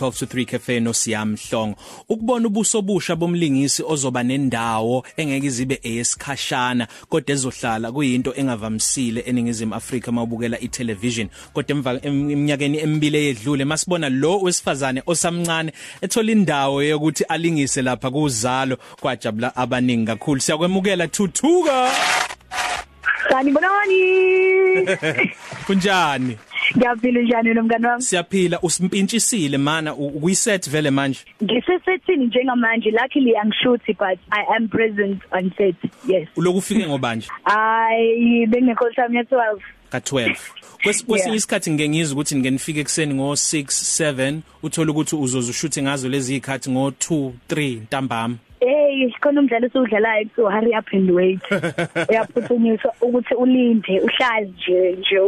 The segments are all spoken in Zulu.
12 to 3 cafe no Siyamhlongo ukubona ubuso busha bomlingisi ozoba nendawo engeke izibe eyesikhashana kodwa ezohlala kuyinto engavamisile eningizimu Afrika mawubukela itelevision kodwa emva eminyakeni emibili eyedlule masibona lo wesifazane osamncane ethola indawo yokuthi alingise lapha kuzalo. Kwajabula abaningi kakhulu. Siyakwemukela thuthuka. Sanibonani. Kunjani? Ngiyaphila njani nomngane wami? Siyaphila usimpinshisile mana ukuyiset vele manje. Ngisesethini njengamanje luckily angishuthi but I am present on set. Yes. Uloku ufike ngobanje? Ay bengekho time ye 12. Ka12. Kwesinye isikhathi ngeke ngizwe ukuthi ngeke nifike ekseni ngo 6 7 uthola ukuthi uzozushuthe ngazo lezi ikhathi ngo 2 3 ntambama. Hey khona umdlalo esiwudlalayo so hurry up and wait. Uyaphuthunyiswa ukuthi ulinde uhlale nje nje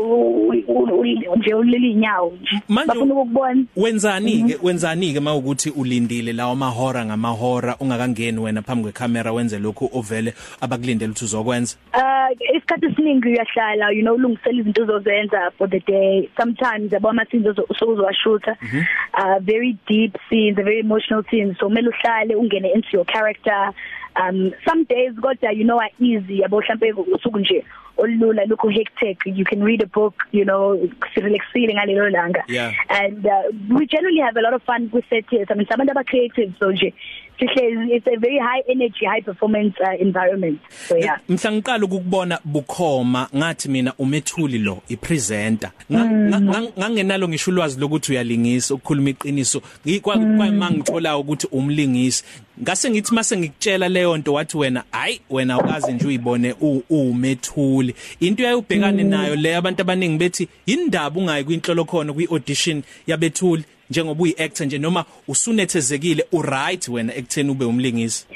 nje ulili inyawo nje. Bafuna ukubona wenzani ke wenzani ke mawukuthi ulindile lawo mahora ngamahora ungakangeni wena phambi kwecamera wenze lokhu ovele abakulindele ukuthi uzokwenza? Uh isikhathi esiningi uyahlala you know ulungisela izinto ozozenza for the day. Sometimes yabo ama scenes uzowashutha uh very deep scenes very emotional scenes. So kumele uhlale ungene into your character. cha um some days kodwa you know are easy. Yabo mhlambe usuku nje olula lokho hectic. You can read a book you know relaxing ngalelo langa. Yeah. and uh, we generally have a lot of fun with set here i mean sabantu aba creative so nje sihle it's a very high energy high performance uh, environment. So yeah. Mhla ngiqala ukukubona bukhoma ngathi mina umethuli lo ipresenter. Ngangenalo ngisho ulwazi lokuthi uyalingisa ukukhuluma iqiniso. Kwamangithola ukuthi umlingisi. Ngase ngithi mase ngikutshela leyo nto wathi wena hayi wena ukazi nje uyibone umethuli. Into yayubhekane nayo le abantu abaningi bethi indaba ungayi kwinhlolo khona kwiaudition yabethuli njengoba uyi actor nje noma usunethezekile u right wena ekutheni ube umlingisi.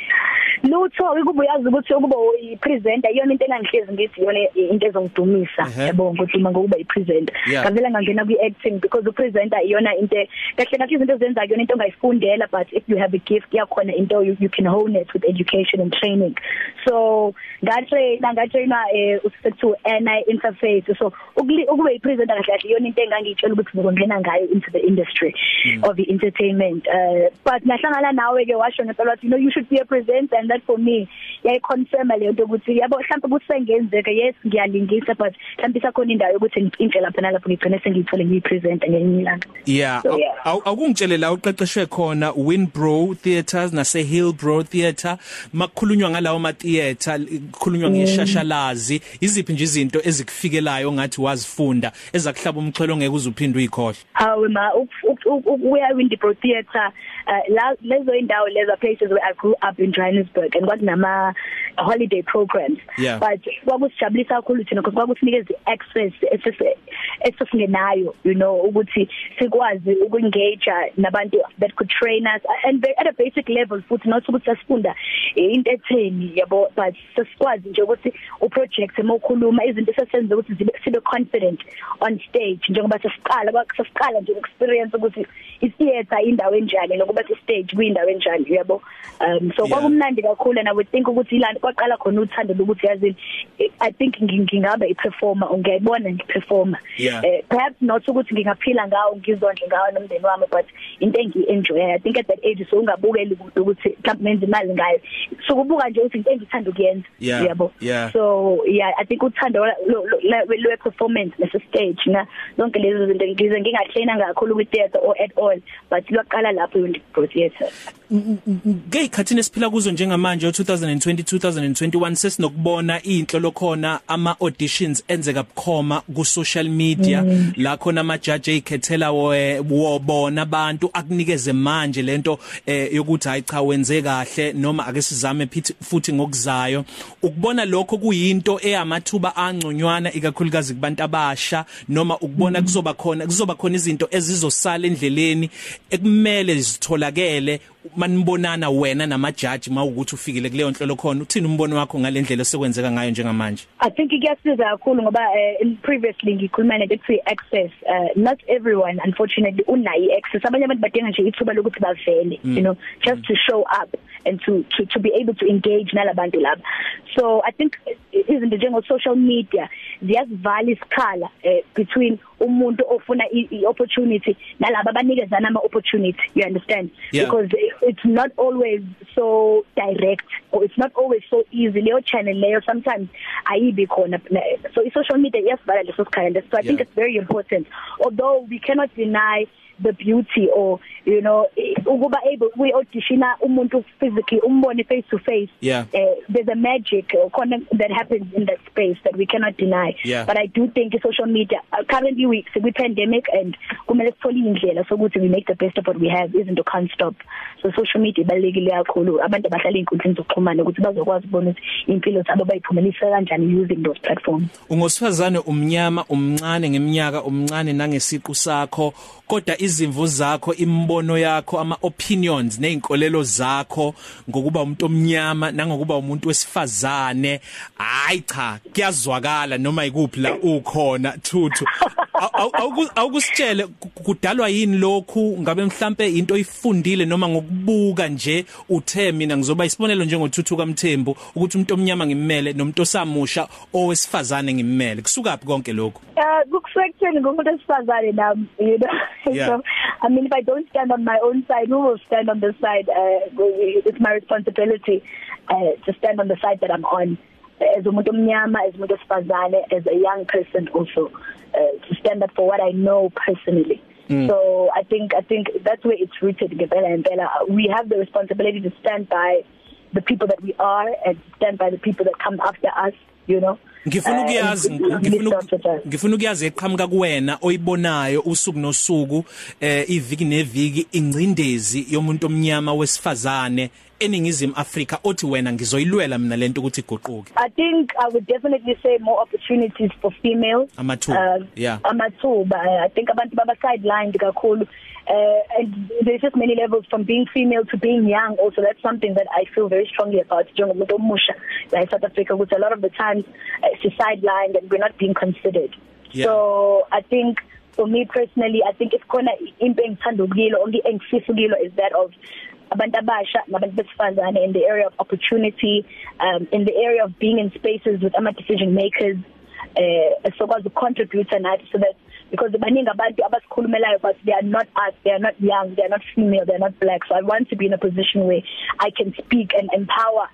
Lutho ukuba uyazi ukuthi ukuba uyipresenter iyona into engangihlezi ngithi iyona into ezongidumisa. Yabo ukuthi uma ngokuba ipresenter. Ngavela ngangena kwi acting because upresenter iyona into kahle kahle izinto ezenza iyona into ongayifundela but if you have a gift yakhona into you, you can hone it with education and training. So ngatrain ngatraina eh usethu NI interface. So ukuba ipresenter kahle kahle iyona into engangitshela ukuthi ngizongena ngayo into the industry mm. of the entertainment. Uh, but nahlangana nawe ke washo ngempela you know you should be a presenter and that for me. Yayiconfirm le nto ukuthi yabo mhlawumbe kusengenzeka yes ngiyalingisa but mhlawumbe isakhona indawo yokuthi ngipintshe lapha nalapho ngigcine sengiyithole ngiyipresent ngenye ilanga yeah awukungitshele la uqeqeshwe khona Winbro Theatres nase Hillbro Theatre. Makukhulunywa ngalawo ma theatre kukhulunywa ngeshashalazi. Iziphi nje izinto ezikufikelayo ngathi wazifunda ezakuhlaba umxhelo ngeke uzuphinde uyikhohle? Hawe ma ukuya Winbro Theatre. La lezo indawo lezo places where I grew up in Johannesburg and kwakunama holiday programs yeah. but kwakusijabulisa kakhulu thina because kwakusinikeza access esisingenayo you know ukuthi sikwazi ukungage nabantu that could train us and at a basic level futhi not ukuthi sasifunda into etheni yabo but sasikwazi nje ukuthi uproject emokhuluma izinto sesenze ukuthi zibe sibe confident on stage njengoba sesiqala kwasesiqala nje experience ukuthi itheater indawo enjani nokuba stage kuyindawo enjani yabo um so kwakumnandi kakhulu and I would think ukuthi ilana kwaqala khona uthando lokuthi yazi I think ngingaba iperformer ungiyibona ngiperformer eh perhaps not ukuthi ngingaphila ngawo ngizondle ngawo nomndeni wami but into engienjoy I think at that age so ungabukeli ukuthi mhlawumbe nenze imali ngayo. So kubuka nje ukuthi into engithanda ukuyenza. Yabo so yeah I think uthando le performance nese stage na? Zonke lezo zinto ngize ngingatraina kakhulu kwi theater or at all but lwaqala lapho yini pro theater ngeyikhathini esiphila kuzo njengamanje 2020 2021 sesinokubona inhlolo khona ama auditions enzeka bukhoma ku social media. Mm. la khona ama judge ekhethela wobona abantu akunikeze manje lento eh, yokuthi hayi cha wenze kahle noma ake sizame futhi ngokuzayo. Ukubona lokho kuyinto eyamathuba angconywana ikakhulukazi kubantu abasha noma ukubona kuzoba khona kuzoba khona izinto ezizosala endleleni ekumele zitholakele manibonana wena namajaji mawukuthi ufikile kuleyo nhlolo khona. Uthini umbono wakho ngalendlela sekwenzeka ngayo njengamanje? I think kuyasiza kakhulu ngoba uh, previously ngikhuluma nento ethi access. Uh, not everyone unfortunately unayo access abanye abantu badinga nje ithuba lokuthi bavele mm. you know just to show up. And to to to be able to engage nalabantu laba. So i think izinto njengo social media ziyasivala isikhala eh, between umuntu ofuna i-opportunity nalabo abanikezana ama opportunity you understand? Yeah. because it's not always so direct or it's not always so easy. Leyo channel leyo sometimes ayibi khona. So i social media iyasivala leso sikhala so i yeah. think it's very important. Although we cannot deny the beauty or you know ukuba able we auditiona umuntu physically umbone face to face yeah. uh, there's a magic that happens in that space that we cannot deny yeah. but i do think social media uh, currently we we pandemic and kumele sithole indlela sokuthi we make the best of what we have isn't to can't stop so social media ibalekile kakhulu abantu abahlala inkundleni zokuxhumana ukuthi bazokwazi ukubona ukuthi impilo zabo bayiphumelisa kanjani using those platforms ungosifazane umnyama umncane ngeminyaka umncane nangesiqu sakho kodwa izimvu zakho imbono yakho ama opinions nezinkolelo zakho ngokuba umuntu omnyama nangokuba umuntu wesifazane. Hayi cha kuyazwakala noma ikuphi la ukhona thuthu. Awukusitshele kudalwa yini lokhu? Ngabe mhlambe into oyifundile noma ngokubuka nje uthe mina ngizoba isibonelo njengothuthuka mthembu ukuthi umuntu omnyama ngimmele nomuntu osamusha owesifazane ngimmele. Kusukaphi konke lokho uh kukusekutheni ngomuntu wesifazane nami you know? so i mean if i don't stand on my own side who will stand on the side uh it's my responsibility uh to stand on the side that i'm on. As umuntu omnyama as umuntu osifazane as a young person also uh, to stand up for what I know personally. Mm. so I think I think that's where it's rooted ngempela ngempela. We have the responsibility to stand by the people that we are and stand by the people that come after us you know? Ngifuna ukuyazi ngifuna ngifuna ukuyazi eqhamuka kuwena oyibonayo usuku nosuku eh iviki neviki ingcindezi yomuntu omnyama wesifazane eningizimu Afrika othi wena ngizoyilwela mina lento ukuthi iguquke. I think I would definitely say more opportunities for females amathuba uh, yeah. amathuba. I think abantu baba sidelined kakhulu. Uh, and there's just many levels from being female to being young. Also that's something that I feel very strongly about. Njengomuntu omusha la in South Africa which a lot of the times uh, it's sidelined and we're not being considered. Yeah. so I think for me personally I think it's khona into engithanda ukuyilo only engifisa ukuyilo is that of abantu abasha nabantu besifazane in the area of opportunity um in the area of being in spaces with ama decision makers eh sokwazi contribute nathi so that because baningi abantu abasikhulumelayo but they are not us they are not young they are not female they are not black. So i want to be in a position where i can speak and empower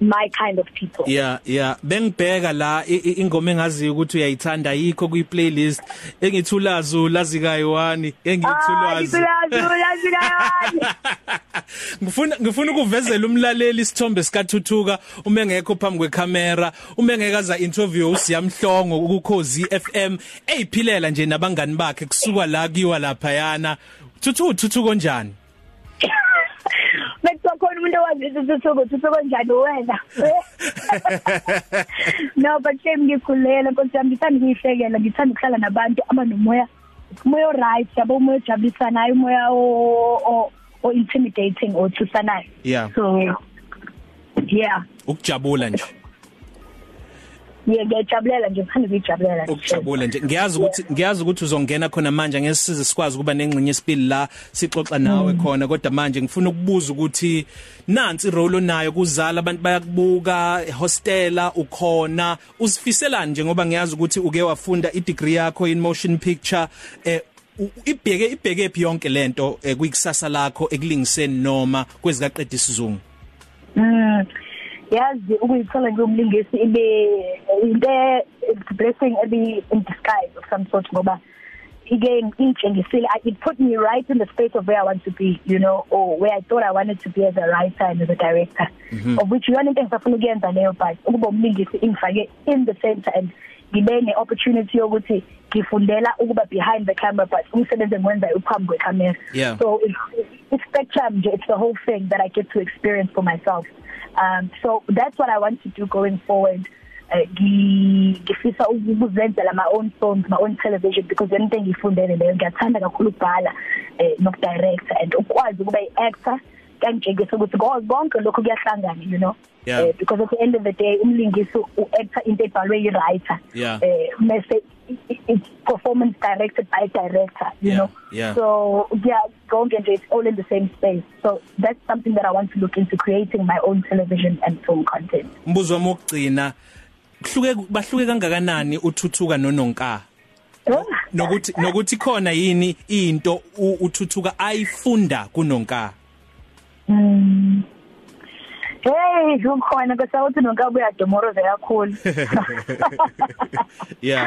my kind of people. Yeah yeah. Bengibheka la ingoma engazi ukuthi uyayithanda yikho kwi playlist engithulazo lazikayo wani engithulazo ngithulazo lazikayo wani ngifuna ngifuna ukuvezela umlaleli isithombe sikathuthuka uma engekho phambi kwecamera uma engekaza interview usiyamhlongo ukukhozi FM eyiphilela nje nabangani bakhe kusuka la kiwa lapha yana thuthu thuthuko njani Bekuthiwa khona umuntu owazi isithuthuko thuthuko njani wena? No but shame ngikhulela nkosi yami ngithanda ukuyihlekela ngithanda ukuhlala nabantu abanomoya umoya right yabo umoya ojabulisanayo umoya o o intimidating or thusanayo yeah. So yeah. Ukujabula nje. Yeah ngiyajabulela nje ngithanda ukujabulela ukujabula nje. Ngiyazi ukuthi ngiyazi ukuthi uzongena khona manje ngesize sikwazi kuba nengxenye esibili la sixoxa nawe khona. Kodwa manje ngifuna ukubuza ukuthi nansi role nayo kuzala abantu bayakubuka hostela ukhona. Usifiselani nje ngoba ngiyazi ukuthi uke wafunda i degree yakho in motion picture eh ibheke ibheke phi yonke lento kuyikusasa lakho ekulingiseni noma kwezikaqedisa isizungu Mm. Yazi ukuyithola njengomlingisi ibe into blessing ebi in disguise of some sort ngoba again intshengisile it put me right in the space of where I want to be you know or where I thought I wanted to be as a writer and as a director. Mm -hmm. of which yona into engisafuna ukuyenza leyo but ukuba umlingisi ingifake in the center and ngibe ne opportunity yokuthi ngifundela ukuba behind the camera but umsebenzi engiwenza uphambi kwecamera. So it's, it's spectrum it's the whole thing that I get to experience for myself. Um so that's what I want to do going forward. Ngifisa uh, ukuzenzela my own films my own television because into engifundele leyo ngiyathanda kakhulu ukubhala eh nokudirect and ukwazi ukuba iactor kanje ukuthi konke lokho kuyahlangana you know yeah. uh, because at the end of the day umlingisi uactor into ebhalwe i-writer yeah. uh, message it's performance directed by director you yeah. know yeah. so yeah going and it's all in the same space so that's something that I want to look into creating my own television and film content mbuzo wami wokugcina kuhluke bahluke kangakanani uthuthuka nononka nokuthi nokuthi khona yini into uthuthuka ayifunda kunonka mm Hey, ukhona kusawuthi nonkabuya domoroze kakhulu. Yeah.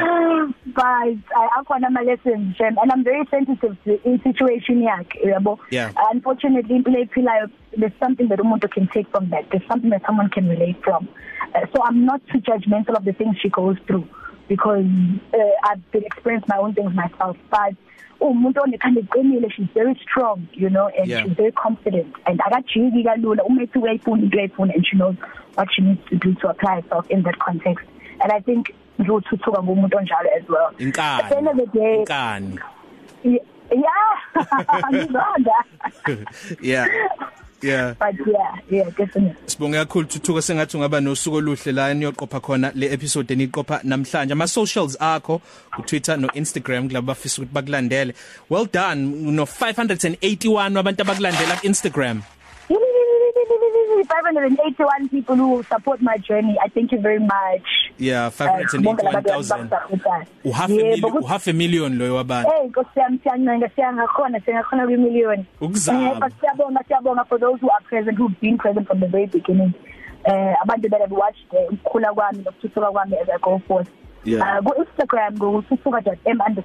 But I akhona ama lessons and I'm very sensitive to in situation yakhe, yabo. Yeah. Unfortunately impilo ephilayo there's something that umuntu can take from that. There's something that someone can relate from. Uh, so I'm not too judgmental of the things she goes through because uh, I've been experienced my own things myself. But umuntu onekhanda eqinile she's very strong you know and Yeah. she's very confident. And akajiki kalula umethi uyayifuna into uyayifuna and she knows what she needs to do to apply herself in that context. And i think ngizothuthuka ngomuntu onjalo as well. At the end of inkani the day inkani? yeah. Ngizonda yeah. Yeah. But yeah yeah definitely. Sibonge kakhulu thuthuka sengathi ungaba nosuku oluhle la niyoqopha khona le episode eniqopha namhlanje. Ama socials akho ku Twitter no Instagram kulabo bafisa ukuthi bakulandele. Well done no 581 abantu abakulandela ku Instagram 581 people who support my journey i thank you very much yeah Eh, bonke labantu 581000 abangisupport-ayo. u half a Yebo, million ukuthi- u half a million loyo wabantu Hey Nkosi yami siyancenga siyangakhona singakhona kwimillion. Ukuzama. Eh, but siyabonga siyabonga for those who are present who've been present from the very beginning. Eh abantu that have watched eh, ukukhula kwami nokuthuthuka kwami as I go forth. Yeah. Uh, ku Instagram ngokuthuthuka.m_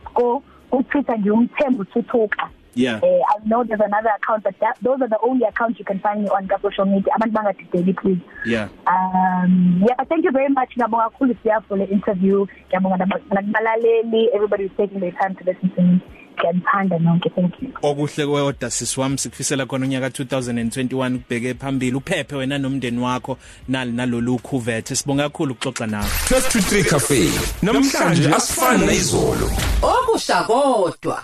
ku Twitter ngiyumthembu thuthuka. Yeah Eh I know there's another account but that, those are the only accounts you can find me on ka social media. Abantu bangadideli please. yeah Um yeah, but thank you very much ngiyabonga kakhulu siya for the interview. Ngiyabonga naba- nakubalaleli everybody is taking their time to listen to me. Ngiyanithanda nonke. Thank you. okuhle kwewodwa sisiwami sikufisela khona unyaka 2021 kubheke phambili uphephe wena nomndeni wakho nali nalolu khuvethe sibonga kakhulu ukuxoxa nawe 12 to 3 cafe namhlanje asifani nezolo okusha kodwa